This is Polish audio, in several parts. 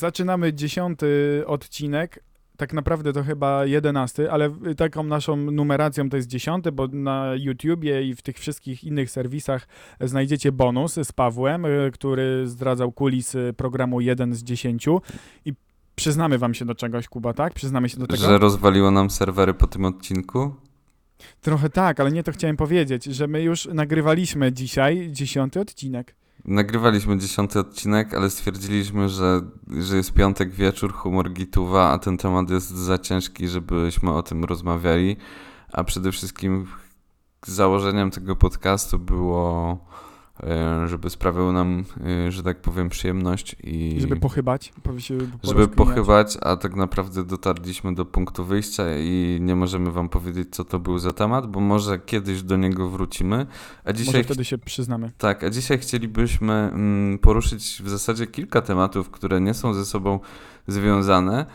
Zaczynamy dziesiąty odcinek. Tak naprawdę to chyba jedenasty, ale taką naszą numeracją to jest dziesiąty, bo na YouTubie i w tych wszystkich innych serwisach znajdziecie bonus z Pawłem, y, który zdradzał kulisy programu 1 z 10 i przyznamy wam się do czegoś, Kuba, tak? Przyznamy się do tego? Że rozwaliło nam serwery po tym odcinku? Trochę tak, ale nie to chciałem powiedzieć, że my już nagrywaliśmy dzisiaj dziesiąty odcinek. Nagrywaliśmy dziesiąty odcinek, ale stwierdziliśmy, że, że jest piątek wieczór, humor gituwa, a ten temat jest za ciężki, żebyśmy o tym rozmawiali. A przede wszystkim założeniem tego podcastu było żeby sprawiał nam, e, że tak powiem, przyjemność i... Żeby pochybać. Żeby pochybać, a tak naprawdę dotarliśmy do punktu wyjścia i nie możemy wam powiedzieć, co to był za temat, bo może kiedyś do niego wrócimy. A dzisiaj... Może wtedy się przyznamy. Tak, a dzisiaj chcielibyśmy mm, poruszyć w zasadzie kilka tematów, które nie są ze sobą związane,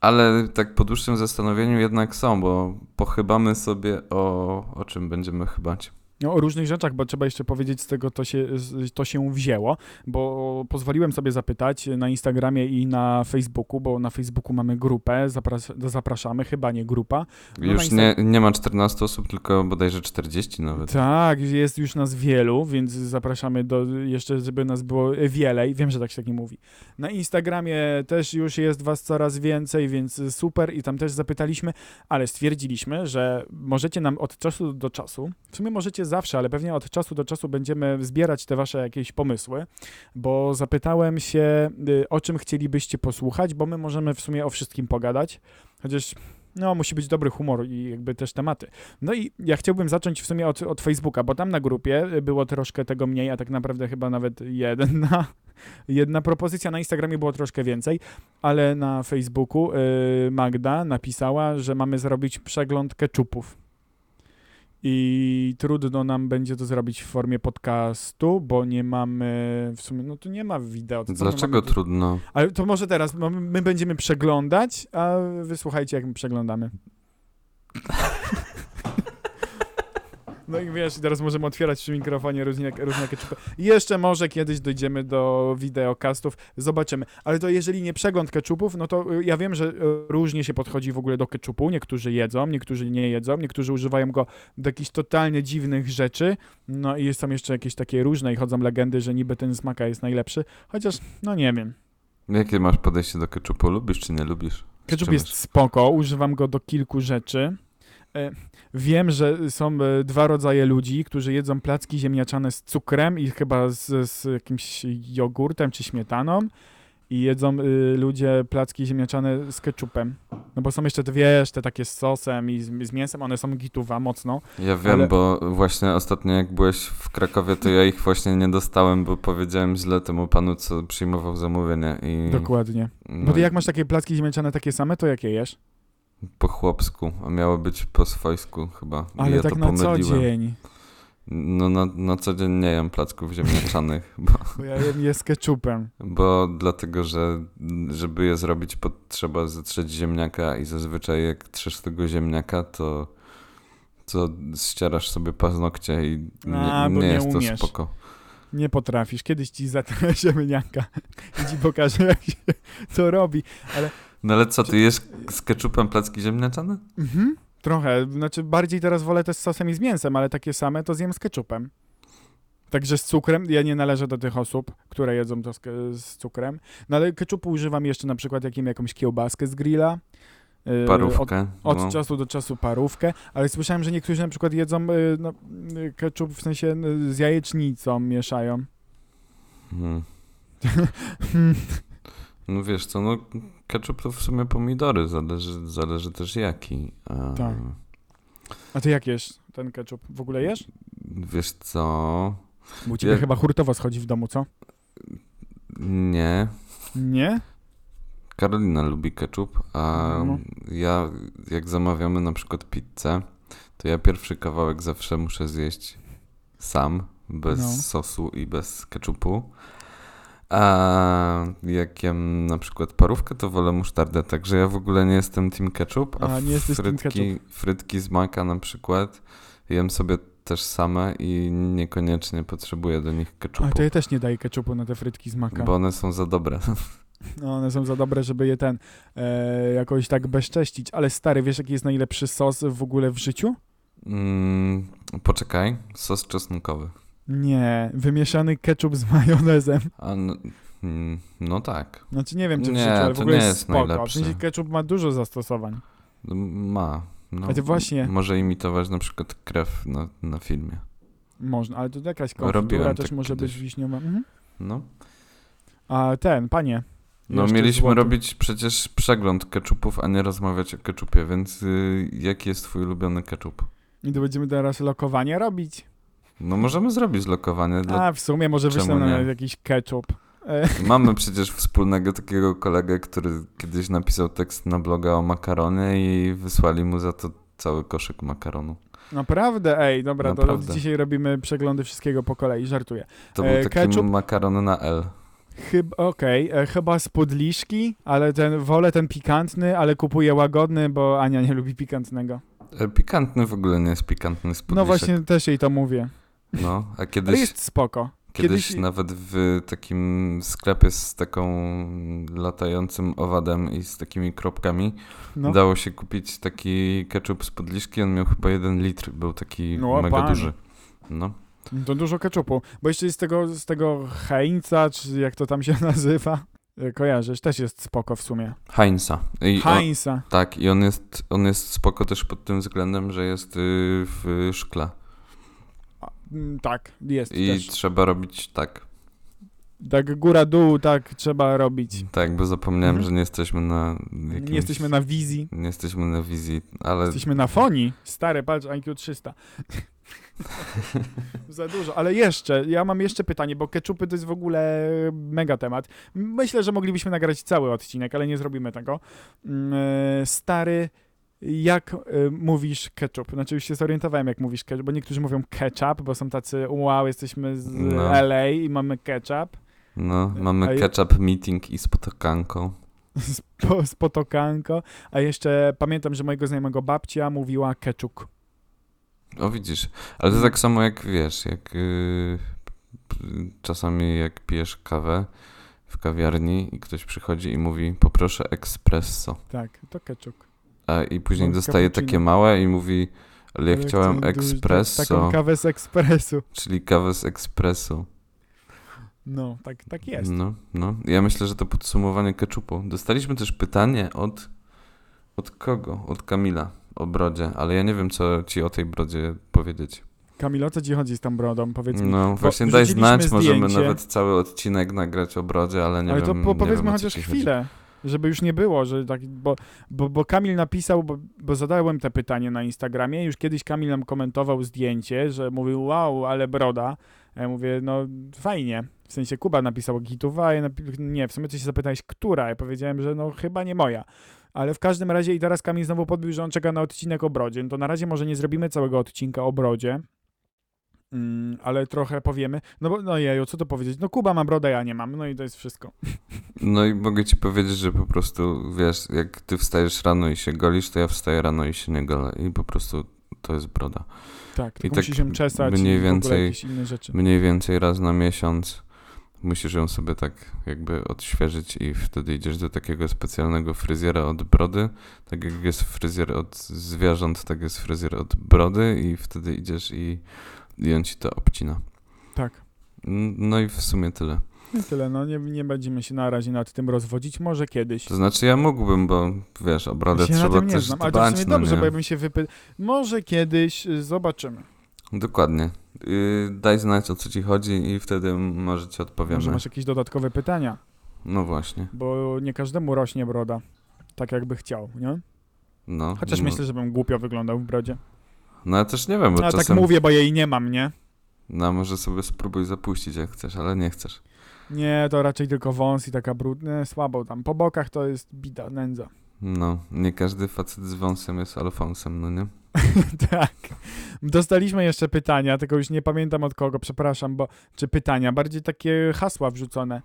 ale tak po dłuższym zastanowieniu jednak są, bo pochybamy sobie o, o czym będziemy chybać. No, o różnych rzeczach, bo trzeba jeszcze powiedzieć, z tego to się, to się wzięło, bo pozwoliłem sobie zapytać na Instagramie i na Facebooku, bo na Facebooku mamy grupę, zapras zapraszamy, chyba nie grupa. No już nie, nie ma 14 osób, tylko bodajże 40 nawet. Tak, jest już nas wielu, więc zapraszamy do, jeszcze, żeby nas było wielej. Wiem, że tak się tak nie mówi. Na Instagramie też już jest was coraz więcej, więc super i tam też zapytaliśmy, ale stwierdziliśmy, że możecie nam od czasu do czasu, w sumie możecie zawsze, ale pewnie od czasu do czasu będziemy zbierać te wasze jakieś pomysły, bo zapytałem się, y, o czym chcielibyście posłuchać, bo my możemy w sumie o wszystkim pogadać, chociaż no, musi być dobry humor i jakby też tematy. No i ja chciałbym zacząć w sumie od, od Facebooka, bo tam na grupie było troszkę tego mniej, a tak naprawdę chyba nawet jedna, jedna propozycja. Na Instagramie było troszkę więcej, ale na Facebooku y, Magda napisała, że mamy zrobić przegląd keczupów i trudno nam będzie to zrobić w formie podcastu, bo nie mamy w sumie, no tu nie ma wideo. Dlaczego trudno? Ale to może teraz, my będziemy przeglądać, a wysłuchajcie jak my przeglądamy. No i wiesz, teraz możemy otwierać przy mikrofonie różne, różne ketchupy. Jeszcze może kiedyś dojdziemy do wideokastów, zobaczymy. Ale to jeżeli nie przegląd ketchupów, no to y, ja wiem, że y, różnie się podchodzi w ogóle do ketchupu. Niektórzy jedzą, niektórzy nie jedzą, niektórzy używają go do jakichś totalnie dziwnych rzeczy. No i są jeszcze jakieś takie różne i chodzą legendy, że niby ten smaka jest najlepszy. Chociaż, no nie wiem. Jakie masz podejście do ketchupu? Lubisz czy nie lubisz? Ketchup jest spoko, używam go do kilku rzeczy. E, wiem, że są e, dwa rodzaje ludzi, którzy jedzą placki ziemniaczane z cukrem i chyba z, z jakimś jogurtem czy śmietaną i jedzą y, ludzie placki ziemniaczane z ketchupem. No bo są jeszcze te, wiesz, te takie z sosem i z, z mięsem, one są gituwa mocno. Ja wiem, ale... bo właśnie ostatnio jak byłeś w Krakowie, to ja ich właśnie nie dostałem, bo powiedziałem źle temu panu, co przyjmował zamówienie i... Dokładnie. No bo ty jak masz takie placki ziemniaczane takie same, to jakie jesz? Po chłopsku, a miało być po swojsku chyba. Ale ja tak to na pomyliłem. co dzień. No na, na co dzień nie jem placków ziemniaczanych. Bo, bo ja jem je z ketchupem. Bo dlatego, że żeby je zrobić potrzeba zetrzeć ziemniaka i zazwyczaj jak trzesz tego ziemniaka, to, to ścierasz sobie paznokcie i nie, a, nie, nie jest umiesz. to spoko. Nie potrafisz. Kiedyś ci zatrę ziemniaka i ci pokażę, jak się to robi. Ale no ale co, ty jesz z ketchupem placki ziemniaczane? Mhm, trochę. Znaczy bardziej teraz wolę też z sosem i z mięsem, ale takie same to zjem z ketchupem. Także z cukrem, ja nie należę do tych osób, które jedzą to z, z cukrem. No ale ketchupu używam jeszcze na przykład jakim, jakąś kiełbaskę z grilla. Y, parówkę. Od, od no. czasu do czasu parówkę, ale słyszałem, że niektórzy na przykład jedzą y, no, y, ketchup w sensie z jajecznicą mieszają. Hmm. No wiesz co, no ketchup to w sumie pomidory, zależy, zależy też jaki. A... Tak. A ty jak jesz ten ketchup? W ogóle jesz? Wiesz co... Bo u ciebie ja... chyba hurtowo schodzi w domu, co? Nie. Nie? Karolina lubi ketchup, a no. ja jak zamawiamy na przykład pizzę, to ja pierwszy kawałek zawsze muszę zjeść sam, bez no. sosu i bez ketchupu. A jak jem na przykład parówkę, to wolę musztardę, także ja w ogóle nie jestem team ketchup, a, a nie frytki, frytki z maka na przykład jem sobie też same i niekoniecznie potrzebuję do nich ketchupu. Ale to ja też nie daję ketchupu na te frytki z maka. Bo one są za dobre. No, one są za dobre, żeby je ten e, jakoś tak bezcześcić. Ale stary, wiesz jaki jest najlepszy sos w ogóle w życiu? Mm, poczekaj, sos czosnkowy. Nie, wymieszany ketchup z majonezem. A, no, no tak, Znaczy nie wiem, czy w Nie, życiu, ale w to ogóle nie jest jest spoko. W najlepszy. sensie ketchup ma dużo zastosowań. No, ma. No, A ty właśnie- Może imitować na przykład krew na, na filmie. Można, ale to jakaś konfitura Robiłem też tak może kiedyś. być wiśniowa. Mhm. No. A ten, panie. No mieliśmy złoty. robić przecież przegląd keczupów, a nie rozmawiać o keczupie, więc y, jaki jest twój ulubiony keczup? I to będziemy teraz lokowanie robić. No możemy zrobić lokowanie. Dla... A, w sumie może wyślę nam jakiś ketchup. E, Mamy przecież wspólnego takiego kolegę, który kiedyś napisał tekst na bloga o makaronie i wysłali mu za to cały koszyk makaronu. Naprawdę, ej, dobra, to Naprawdę. dzisiaj robimy przeglądy wszystkiego po kolei, żartuję. To E, był taki ketchup? makaron na L. Chyba, okej, e, chyba z podliszki, ale ten, wolę ten pikantny, ale kupuję łagodny, bo Ania nie lubi pikantnego. E, Pikantny w ogóle nie jest pikantny z No podliszek. właśnie, też jej to mówię. No, a Ale kiedyś, jest spoko. kiedyś kiedyś- nawet w takim sklepie z taką latającym owadem i z takimi kropkami No. dało się kupić taki ketchup z podliszki. On miał chyba jeden litr, był taki No, mega panie. duży. No. To dużo ketchupu, bo jeszcze z tego, z tego Heinza, czy jak to tam się nazywa, e, kojarzysz, też jest spoko w sumie. Heinza. I on, Heinza. tak, i on jest, on jest spoko też pod tym względem, że jest y, w szkle. Mm, Tak, jest I też. trzeba robić tak. Tak góra, dół, tak trzeba robić. Tak, bo zapomniałem, Mhm. że nie jesteśmy na jakimś... Nie jesteśmy na wizji, Nie jesteśmy na wizji, ale jesteśmy na fonii. Stary, patrz, IQ 300. Za dużo, ale jeszcze, ja mam jeszcze pytanie, bo ketchupy to jest w ogóle mega temat. Myślę, że moglibyśmy nagrać cały odcinek, ale nie zrobimy tego. Mm, Stary, jak e, mówisz ketchup? Znaczy już się zorientowałem, jak mówisz ketchup, bo niektórzy mówią ketchup, bo są tacy, wow, jesteśmy z No. LA i mamy ketchup. no, A mamy je- ketchup meeting i z, po, z potokanko, a jeszcze pamiętam, że mojego znajomego babcia mówiła keczuk. O widzisz, ale to tak samo jak wiesz, jak y, czasami jak pijesz kawę w kawiarni i ktoś przychodzi i mówi poproszę espresso, Tak, to keczuk. A i później Mam dostaje cappuccino. takie małe i mówi ale ja Ale chciałem espresso, Taką kawę z ekspresu. czyli kawę z ekspresu. No, tak, tak jest. No, no. Ja myślę, że to podsumowanie keczupu. Dostaliśmy też pytanie od od kogo? Od Kamila o brodzie, ale ja nie wiem, co ci o tej brodzie powiedzieć. Kamilo, co ci chodzi z tą brodą? Powiedz mi. No właśnie daj znać, możemy zdjęcie. nawet cały odcinek nagrać o brodzie, ale nie Ale wiem. to po, powiedzmy chociaż ci chodzi. Żeby już nie było, że tak, bo, bo, bo Kamil napisał, bo, bo zadałem te pytanie na Instagramie, już kiedyś Kamil nam komentował zdjęcie, że mówił, wow, ale broda. Ja mówię, no fajnie. W sensie Kuba napisał gituwa, ja napi- nie, w sumie ty się zapytałeś, która? Ja powiedziałem, że no chyba nie moja. Ale w każdym razie i teraz Kamil znowu podbił, że on czeka na odcinek o brodzie. No to na razie może nie zrobimy całego odcinka o brodzie, mm, ale trochę powiemy. No bo, no jeju, co to powiedzieć? No Kuba ma brodę, ja nie mam, no i to jest wszystko. No i mogę ci powiedzieć, że po prostu, wiesz, jak ty wstajesz rano i się golisz, to ja wstaję rano i się nie golę. I po prostu to jest broda. Tak, tylko tak musi się czesać mniej i więcej- jakieś inne rzeczy. Mniej więcej raz na miesiąc musisz ją sobie tak jakby odświeżyć i wtedy idziesz do takiego specjalnego fryzjera od brody. Tak jak jest fryzjer od zwierząt, tak jest fryzjer od brody i wtedy idziesz i, i on ci to obcina. Tak. No i w sumie tyle. I tyle, no nie, nie będziemy się na razie nad tym rozwodzić, może kiedyś. To znaczy ja mógłbym, bo wiesz, o brodę Ja się na trzeba tym nie też znam, ale to w dbać, sumie no dobrze, nie? bo ja bym się wypytał. Może kiedyś y, zobaczymy. Dokładnie. Yy, daj znać o co ci chodzi i wtedy może ci odpowiemy. Może masz jakieś dodatkowe pytania, No właśnie. bo nie każdemu rośnie broda. Tak jakby chciał, nie? No, Chociaż no. myślę, że bym głupio wyglądał w brodzie. No ja też nie wiem, bo A tak czasem... mówię, bo jej nie mam, nie? No może sobie spróbuj zapuścić jak chcesz, ale nie chcesz. Nie, to raczej tylko wąs i taka brudna, słabo tam. Po bokach to jest bida, nędza. No, nie każdy facet z wąsem jest alfonsem, no nie? tak. Dostaliśmy jeszcze pytania, tylko już nie pamiętam od kogo, przepraszam, bo czy pytania, bardziej takie hasła wrzucone.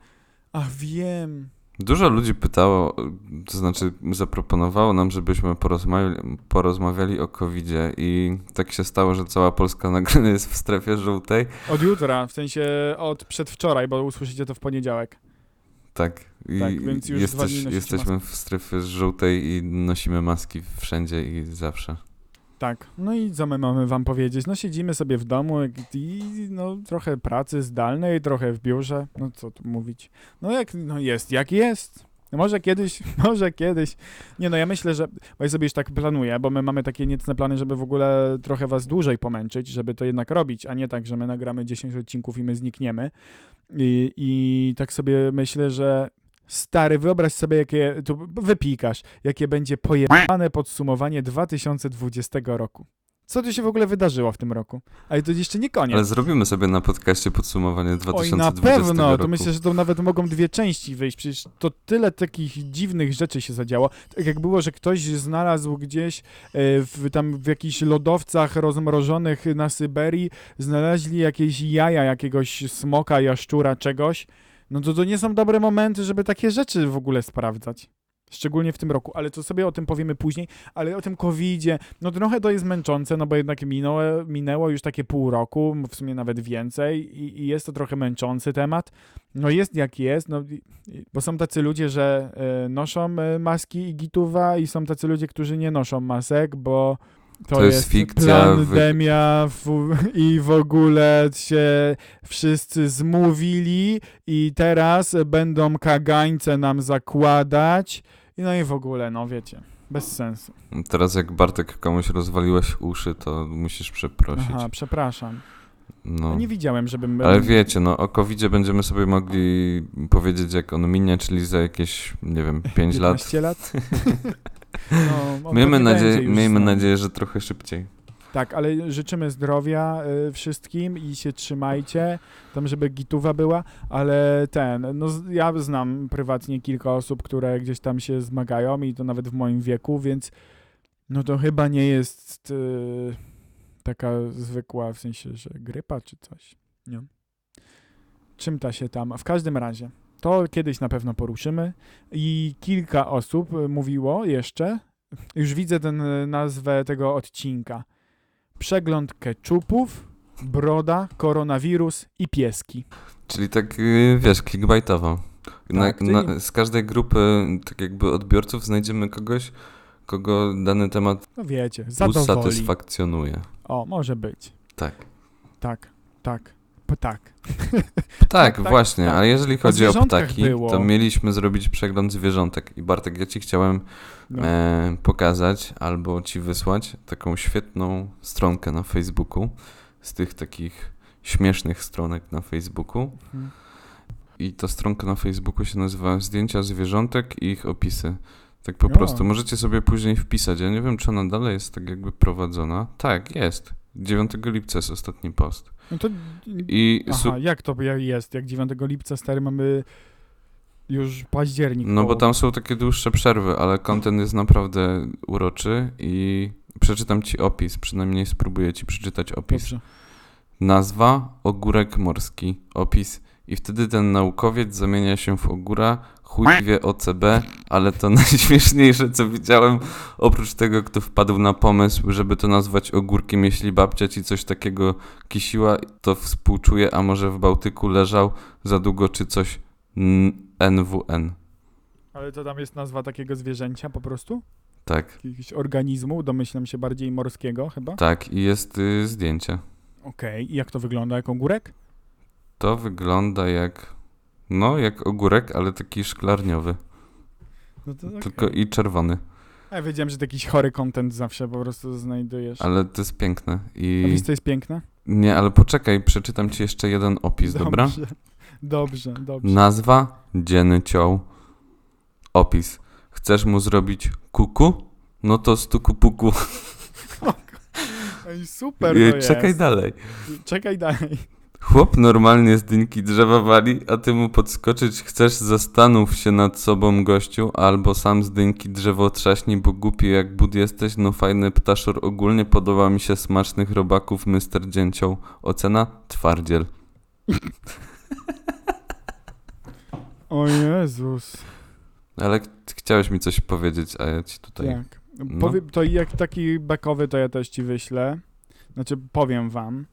A wiem. Dużo ludzi pytało, to znaczy zaproponowało nam, żebyśmy porozmawiali, porozmawiali o COVID-zie i tak się stało, że cała Polska nagle jest w strefie żółtej. Od jutra, w sensie od przedwczoraj, bo usłyszycie to w poniedziałek. Tak. I Tak, więc już jesteś, jesteśmy w strefie żółtej i nosimy maski wszędzie i zawsze. Tak. No i co my mamy wam powiedzieć? No siedzimy sobie w domu i no trochę pracy zdalnej, trochę w biurze. No co tu mówić? No jak no jest, jak jest. No może kiedyś, może kiedyś. Nie no, ja myślę, że, bo ja sobie już tak planuję, bo my mamy takie niecne plany, żeby w ogóle trochę was dłużej pomęczyć, żeby to jednak robić, a nie tak, że my nagramy 10 odcinków i my znikniemy. I, i tak sobie myślę, że stary, wyobraź sobie, jakie, tu wypikasz, jakie będzie pojebane podsumowanie 2020 roku. Co tu się w ogóle wydarzyło w tym roku? Ale to jeszcze nie koniec. Ale zrobimy sobie na podcaście podsumowanie Oj, 2020 na pewno, roku. to myślę, że to nawet mogą dwie części wyjść, przecież to tyle takich dziwnych rzeczy się zadziało. Tak jak było, że ktoś znalazł gdzieś e, w, tam w jakichś lodowcach rozmrożonych na Syberii, znaleźli jakieś jaja jakiegoś smoka, jaszczura, czegoś, no to to nie są dobre momenty, żeby takie rzeczy w ogóle sprawdzać. Szczególnie w tym roku, ale to sobie o tym powiemy później, ale o tym covidzie, no trochę to jest męczące, no bo jednak minęło, minęło już takie pół roku, w sumie nawet więcej i, i jest to trochę męczący temat. No jest jak jest, no, bo są tacy ludzie, że e, noszą e, maski i gituwa i są tacy ludzie, którzy nie noszą masek, bo to, To jest fikcja, wy- pandemia w, i w ogóle się wszyscy zmówili i teraz będą kagańce nam zakładać i no i w ogóle, no wiecie, bez sensu. Teraz jak Bartek komuś rozwaliłeś uszy, to musisz przeprosić. Aha, przepraszam. No. Nie widziałem, żebym... Ale wiecie, no o covid będziemy sobie mogli powiedzieć jak on minie, czyli za jakieś, nie wiem, 5 lat. 15 lat? no, Miejmy, już miejmy nadzieję, że trochę szybciej. Tak, ale życzymy zdrowia y, wszystkim i się trzymajcie, tam żeby gituwa była, ale ten, no ja znam prywatnie kilka osób, które gdzieś tam się zmagają i to nawet w moim wieku, więc no to chyba nie jest y, taka zwykła, w sensie, że grypa czy coś, nie? Czym ta się tam, w każdym razie, to kiedyś na pewno poruszymy i kilka osób mówiło jeszcze, już widzę ten y, nazwę tego odcinka, przegląd keczupów, broda, koronawirus i pieski. Czyli tak, y, wiesz, clickbaitowo. Na, Tak, na, z każdej grupy, tak jakby odbiorców, znajdziemy kogoś, kogo dany temat No wiecie, usatysfakcjonuje. O, może być. Tak. Tak, tak, p- tak. Tak, tak, właśnie, tak. ale jeżeli chodzi o ptaki, było. to mieliśmy zrobić przegląd zwierzątek. I Bartek, ja ci chciałem No. e, pokazać albo ci wysłać taką świetną stronkę na Facebooku z tych takich śmiesznych stronek na Facebooku. Mhm. I ta stronka na Facebooku się nazywa Zdjęcia zwierzątek i ich opisy. Tak po O. prostu. Możecie sobie później wpisać. Ja nie wiem, czy ona dalej jest tak jakby prowadzona. Tak, jest. 9 lipca jest ostatni post. No to... I Aha, jak to jest? Jak 9 lipca, stary, mamy już październik. No bo tam są takie dłuższe przerwy, ale content jest naprawdę uroczy i przeczytam ci opis, przynajmniej spróbuję ci przeczytać opis. Dobrze. Nazwa ogórek morski. Opis. I wtedy ten naukowiec zamienia się w ogóra, chuj wie OCB, ale to najśmieszniejsze co widziałem, oprócz tego kto wpadł na pomysł, żeby to nazwać ogórkiem, jeśli babcia ci coś takiego kisiła, to współczuje, a może w Bałtyku leżał za długo czy coś NWN. Ale to tam jest nazwa takiego zwierzęcia po prostu? Tak. Jakiegoś organizmu, domyślam się bardziej morskiego chyba? Tak, i jest y, zdjęcie. Okej, i jak to wygląda? Jak ogórek? To wygląda jak. No, jak ogórek, ale taki szklarniowy. No to okej. Tylko i czerwony. Ja wiedziałem, że to jakiś chory content zawsze po prostu znajdujesz. Ale to jest piękne. A I. wiesz, co jest piękne? Nie, ale poczekaj, przeczytam ci jeszcze jeden opis, dobra? Dobrze, dobrze. dobrze. Nazwa dzienny cioł. Opis. Chcesz mu zrobić kuku? No to stuku puku. Ej, super to jest. Czekaj dalej. Czekaj dalej. Chłop normalnie z dynki drzewa wali, a ty mu podskoczyć chcesz, zastanów się nad sobą gościu, albo sam z dynki drzewo trzaśnij, bo głupi jak bud jesteś, no fajny ptaszor, ogólnie podoba mi się smacznych robaków, Mr. Dzięcioł. Ocena? Twardziel. O Jezus. Ale ch- chciałeś mi coś powiedzieć, a ja ci tutaj... Tak. No. To jak taki bekowy, to ja też ci wyślę. Znaczy, powiem wam.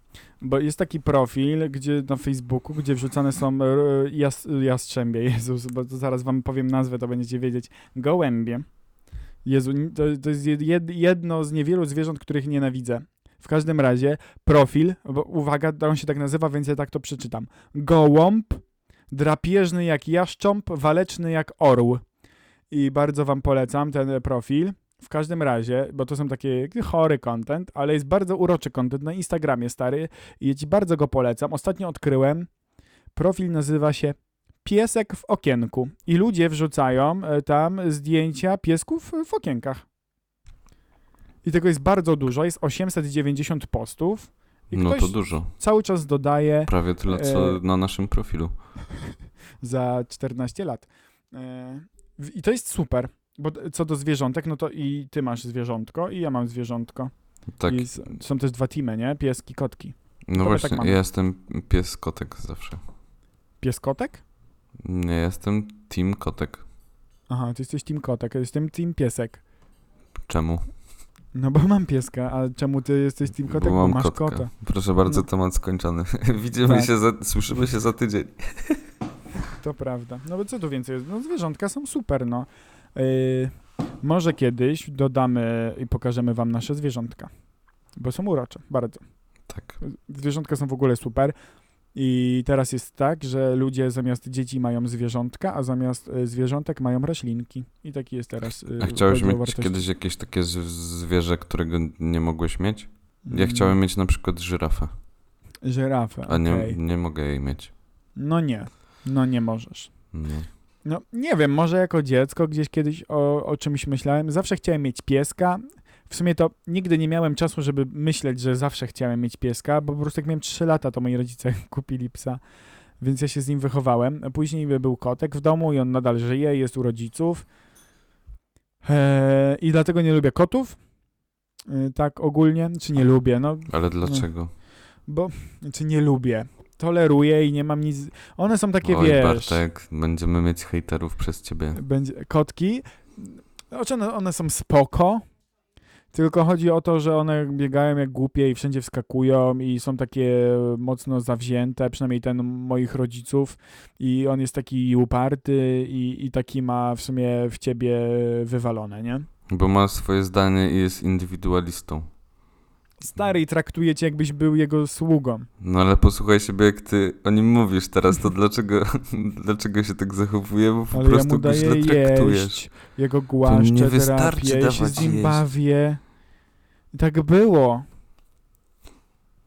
Bo jest taki profil, gdzie na Facebooku, gdzie wrzucane są e, jas, jastrzębie, Jezus, bo zaraz wam powiem nazwę, to będziecie wiedzieć. Gołębie. Jezu, to, to jest jed, jedno z niewielu zwierząt, których nienawidzę. W każdym razie profil, bo uwaga, on się tak nazywa, więc ja tak to przeczytam. Gołąb, drapieżny jak jaszcząb, waleczny jak orł. I bardzo wam polecam ten profil. W każdym razie, bo to są takie chory content, ale jest bardzo uroczy content na Instagramie stary i ja ci bardzo go polecam. Ostatnio odkryłem, profil nazywa się Piesek w okienku i ludzie wrzucają e, tam zdjęcia piesków w okienkach. I tego jest bardzo dużo, jest 890 postów i No to dużo. cały czas dodaje Prawie tyle, co E, na naszym profilu. za 14 lat. E, I to jest super, bo co do zwierzątek, no to i ty masz zwierzątko i ja mam zwierzątko. Tak. I są też dwa teamy, nie? Pieski, kotki. No właśnie, tak ja jestem pies kotek zawsze. Pies kotek? Nie jestem team kotek. Aha, ty jesteś team kotek, ja jestem team piesek. Czemu? No bo mam pieska, a czemu ty jesteś team kotek? Bo, mam masz kotka. kota. Proszę bardzo, No. temat skończony. Widzimy Tak. się, za, słyszymy się za tydzień. To prawda. No bo co tu więcej jest? No zwierzątka są super, no. Yy, może kiedyś dodamy i pokażemy wam nasze zwierzątka. Bo są urocze, bardzo. Tak. Zwierzątka są w ogóle super. I teraz jest tak, że ludzie zamiast dzieci mają zwierzątka, a zamiast y, zwierzątek mają roślinki. I taki jest teraz. y, A chciałeś mieć wartości. kiedyś jakieś takie zwierzę, którego nie mogłeś mieć? Ja Mm, chciałem mieć na przykład żyrafę, Żyrafę. a nie, okej. nie mogę jej mieć. No nie. No nie możesz. No. No nie wiem, może jako dziecko gdzieś kiedyś o, o czymś myślałem. Zawsze chciałem mieć pieska. W sumie to nigdy nie miałem czasu, żeby myśleć, że zawsze chciałem mieć pieska, bo po prostu jak miałem 3 lata, to moi rodzice kupili psa, więc ja się z nim wychowałem. Później był kotek w domu i on nadal żyje, jest u rodziców. Eee, I dlatego nie lubię kotów. Eee, tak ogólnie, czy nie lubię, no Ale dlaczego? bo, czy nie lubię. Toleruję i nie mam nic. One są takie, Oj, wiesz Bartek, będziemy mieć hejterów przez ciebie. będzie kotki. Znaczy one, one są spoko, tylko chodzi o to, że one biegają jak głupie i wszędzie wskakują i są takie mocno zawzięte, przynajmniej ten moich rodziców i on jest taki uparty i, i taki ma w sumie w ciebie wywalone, nie? Bo ma swoje zdanie i jest indywidualistą. Stary i traktuje cię jakbyś był jego sługą. No ale posłuchaj siebie, jak ty o nim mówisz teraz, to dlaczego, dlaczego się tak zachowuje? Bo po Ale ja prostu mu go źle traktujesz. jeść, jego głaszczę, nie wystarczy terapię, ja się z nim bawię. Tak było.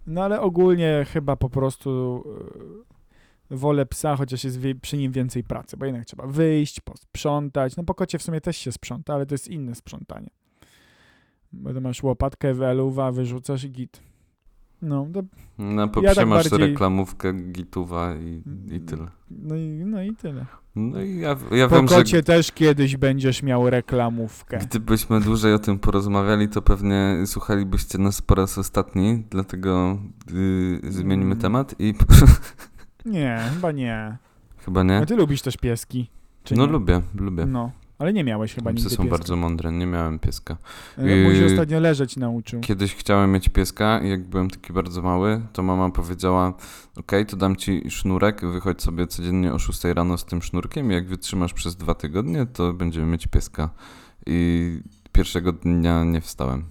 No ale ogólnie chyba po prostu e, wolę psa, chociaż jest przy nim więcej pracy, bo jednak trzeba wyjść, posprzątać. No po kocie w sumie też się sprząta, ale to jest inne sprzątanie. Bo to masz łopatkę, weluwa, wyrzucasz i git. No, to, Na Ja poprze tak masz bardziej- reklamówkę Gituwa i, i tyle. no, i, no i tyle. No i ja, ja Po wiem, że kocie też kiedyś będziesz miał reklamówkę. gdybyśmy dłużej o tym porozmawiali, to pewnie słuchalibyście nas po raz ostatni, dlatego yy, zmienimy Mm. temat i Nie, chyba nie. chyba nie. A ty lubisz też pieski? No nie? lubię, lubię. No, ale nie miałeś chyba Psy nigdy są pieska. bardzo mądre, nie miałem pieska. No, Mój się Yy, ostatnio leżeć nauczył. Kiedyś chciałem mieć pieska i jak byłem taki bardzo mały, to mama powiedziała, okej, to dam ci sznurek, wychodź sobie codziennie o 6 rano z tym sznurkiem i jak wytrzymasz przez dwa tygodnie, to będziemy mieć pieska. I pierwszego dnia nie wstałem.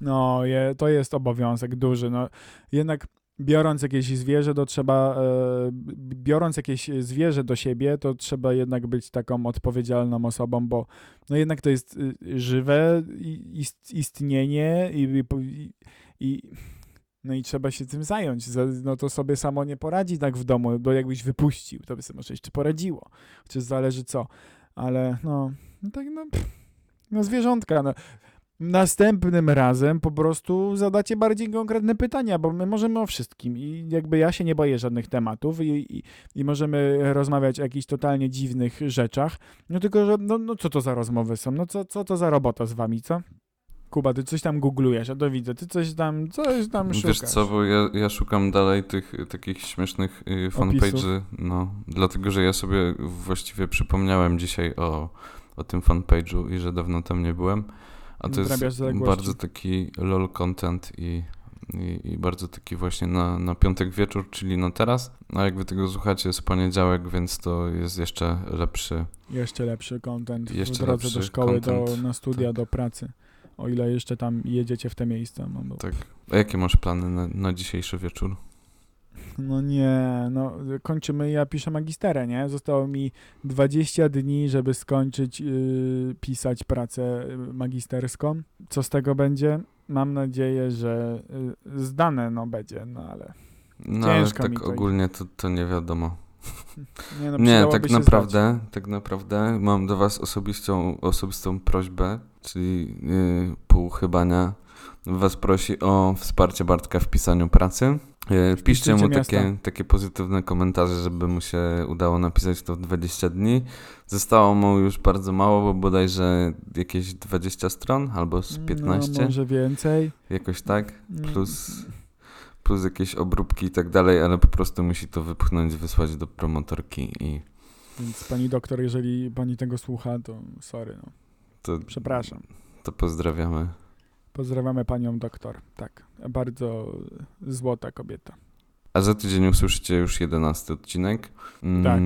No, je, to jest obowiązek duży. No, jednak biorąc jakieś zwierzę, to trzeba, e, biorąc jakieś zwierzę do siebie, to trzeba jednak być taką odpowiedzialną osobą, bo no jednak to jest y, żywe istnienie i, i, i, no i trzeba się tym zająć. Za- No to sobie samo nie poradzi tak w domu, bo jakbyś wypuścił, to by sobie może jeszcze poradziło. Chociaż zależy co. Ale no, no tak no, pff, no zwierzątka, no. Następnym razem po prostu zadacie bardziej konkretne pytania, bo my możemy o wszystkim i jakby ja się nie boję żadnych tematów i, i, i możemy rozmawiać o jakichś totalnie dziwnych rzeczach, no tylko, że no, no co to za rozmowy są, no co, co to za robota z wami, co? Kuba, ty coś tam googlujesz, ja to widzę, ty coś tam, coś tam szukasz. Wiesz co, bo ja, ja szukam dalej tych takich śmiesznych y, fanpage'y, no, dlatego, że ja sobie właściwie przypomniałem dzisiaj o, o tym fanpage'u i że dawno tam nie byłem, a to jest bardzo taki lol content i i, i bardzo taki właśnie na, na piątek wieczór, czyli na teraz. A jak wy tego słuchacie, jest poniedziałek, więc to jest jeszcze lepszy. Jeszcze lepszy content Jeszcze w drodze do lepszy szkoły, do, na studia, tak. do pracy. O ile jeszcze tam jedziecie w te miejsca. No, bo, Tak. A jakie masz plany na, na dzisiejszy wieczór? No nie, no kończymy, ja piszę magisterę, nie? Zostało mi 20 dni, żeby skończyć yy, pisać pracę y, magisterską. Co z tego będzie? Mam nadzieję, że y, zdane no będzie, no ale No Ciężko ale mi tak to ogólnie to, to nie wiadomo. nie no Nie, tak naprawdę, tak naprawdę mam do was osobistą, osobistą prośbę, czyli yy, pół chybania was prosi o wsparcie Bartka w pisaniu pracy. Yy, piszcie mu takie, takie pozytywne komentarze, żeby mu się udało napisać to w 20 dni. Zostało mu już bardzo mało, bo bodajże jakieś 20 stron albo z zdać. 15, No, może więcej. jakoś tak, Mm, plus, plus jakieś obróbki i tak dalej, ale po prostu musi to wypchnąć, wysłać do promotorki i Więc pani doktor, jeżeli pani tego słucha, to sorry, no. to, Przepraszam. to pozdrawiamy. Pozdrawiamy panią doktor. Tak, bardzo złota kobieta. A za tydzień usłyszycie już 11 odcinek. Mm, Tak.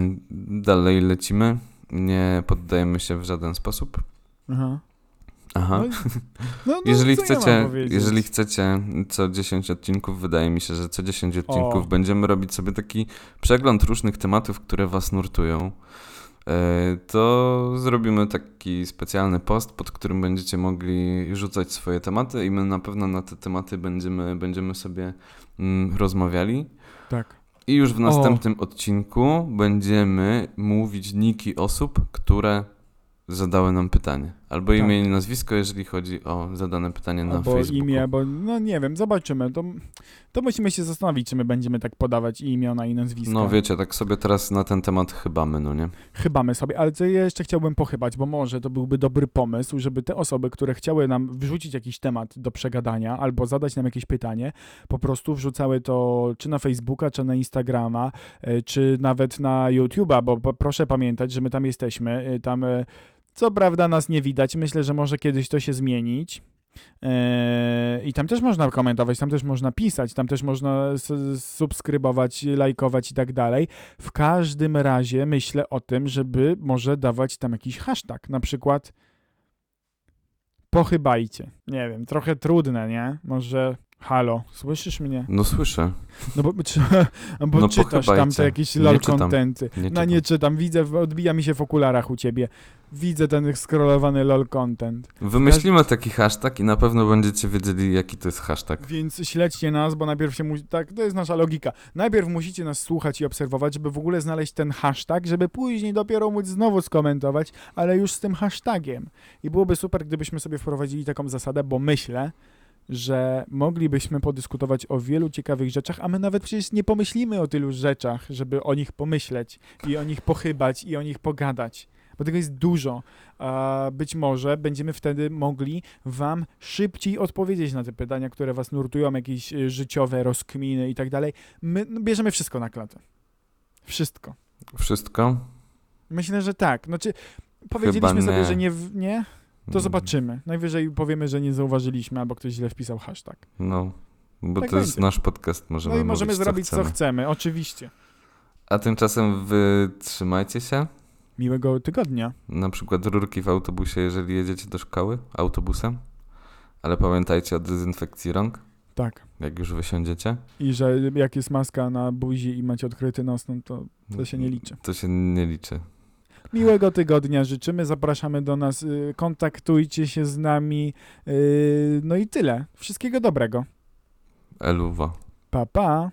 Dalej lecimy. Nie poddajemy się w żaden sposób. Aha. Aha. No, no, no, jeżeli, chcecie, jeżeli chcecie co 10 odcinków, wydaje mi się, że co 10 odcinków O. będziemy robić sobie taki przegląd różnych tematów, które was nurtują. E, To zrobimy taki specjalny post, pod którym będziecie mogli rzucać swoje tematy i my na pewno na te tematy będziemy, będziemy sobie mm, rozmawiali. Tak. I już w następnym odcinku będziemy mówić niki osób, które zadały nam pytanie. Albo Tak. imię i nazwisko, jeżeli chodzi o zadane pytanie na Albo Facebooku. imię, bo no nie wiem, zobaczymy. To, to musimy się zastanowić, czy my będziemy tak podawać i imiona i nazwiska. No wiecie, tak sobie teraz na ten temat chybamy, no nie? Chybamy sobie, ale co ja jeszcze chciałbym pochybać, bo może to byłby dobry pomysł, żeby te osoby, które chciały nam wrzucić jakiś temat do przegadania albo zadać nam jakieś pytanie, po prostu wrzucały to czy na Facebooka, czy na Instagrama, e, czy nawet na YouTube'a, bo, bo proszę pamiętać, że my tam jesteśmy. e, Tam e, co prawda nas nie widać, myślę, że może kiedyś to się zmienić. E, I tam też można komentować, tam też można pisać, tam też można subskrybować, lajkować i tak dalej. W każdym razie myślę o tym, żeby może dawać tam jakiś hashtag, na przykład pochybajcie. Nie wiem, trochę trudne, nie? Może halo, słyszysz mnie? No słyszę. No bo, czy, bo No czytasz tam te jakieś lol czytam. contenty. Nie No nie czytam, widzę, odbija mi się w okularach u ciebie. Widzę ten scrollowany lol content. Wymyślimy taki hashtag i na pewno będziecie wiedzieli, jaki to jest hashtag. Więc śledźcie nas, bo najpierw się musi. Tak, to jest nasza logika. Najpierw musicie nas słuchać i obserwować, żeby w ogóle znaleźć ten hashtag, żeby później dopiero móc znowu skomentować, ale już z tym hashtagiem. I byłoby super, gdybyśmy sobie wprowadzili taką zasadę, bo myślę, że moglibyśmy podyskutować o wielu ciekawych rzeczach, a my nawet przecież nie pomyślimy o tylu rzeczach, żeby o nich pomyśleć i o nich pochybać i o nich pogadać. Bo tego jest dużo. Być może będziemy wtedy mogli Wam szybciej odpowiedzieć na te pytania, które Was nurtują, jakieś y, życiowe rozkminy i tak dalej. My no, bierzemy wszystko na klatę. Wszystko. Wszystko? Myślę, że tak. Znaczy, powiedzieliśmy sobie, że nie, nie, to Mm, zobaczymy. Najwyżej powiemy, że nie zauważyliśmy, albo ktoś źle wpisał hashtag. No, bo Tak to jest będzie. nasz podcast, możemy No i możemy mówić, zrobić co co chcemy. chcemy, oczywiście. A tymczasem wy trzymajcie się. Miłego tygodnia. Na przykład rurki w autobusie, jeżeli jedziecie do szkoły autobusem. Ale pamiętajcie o dezynfekcji rąk, Tak. jak już wysiądziecie. I że jak jest maska na buzi i macie odkryty nos, no to to się nie liczy. To się nie liczy. Miłego tygodnia życzymy, zapraszamy do nas, y, kontaktujcie się z nami, y, no i tyle. Wszystkiego dobrego. Eluwa. Pa, pa.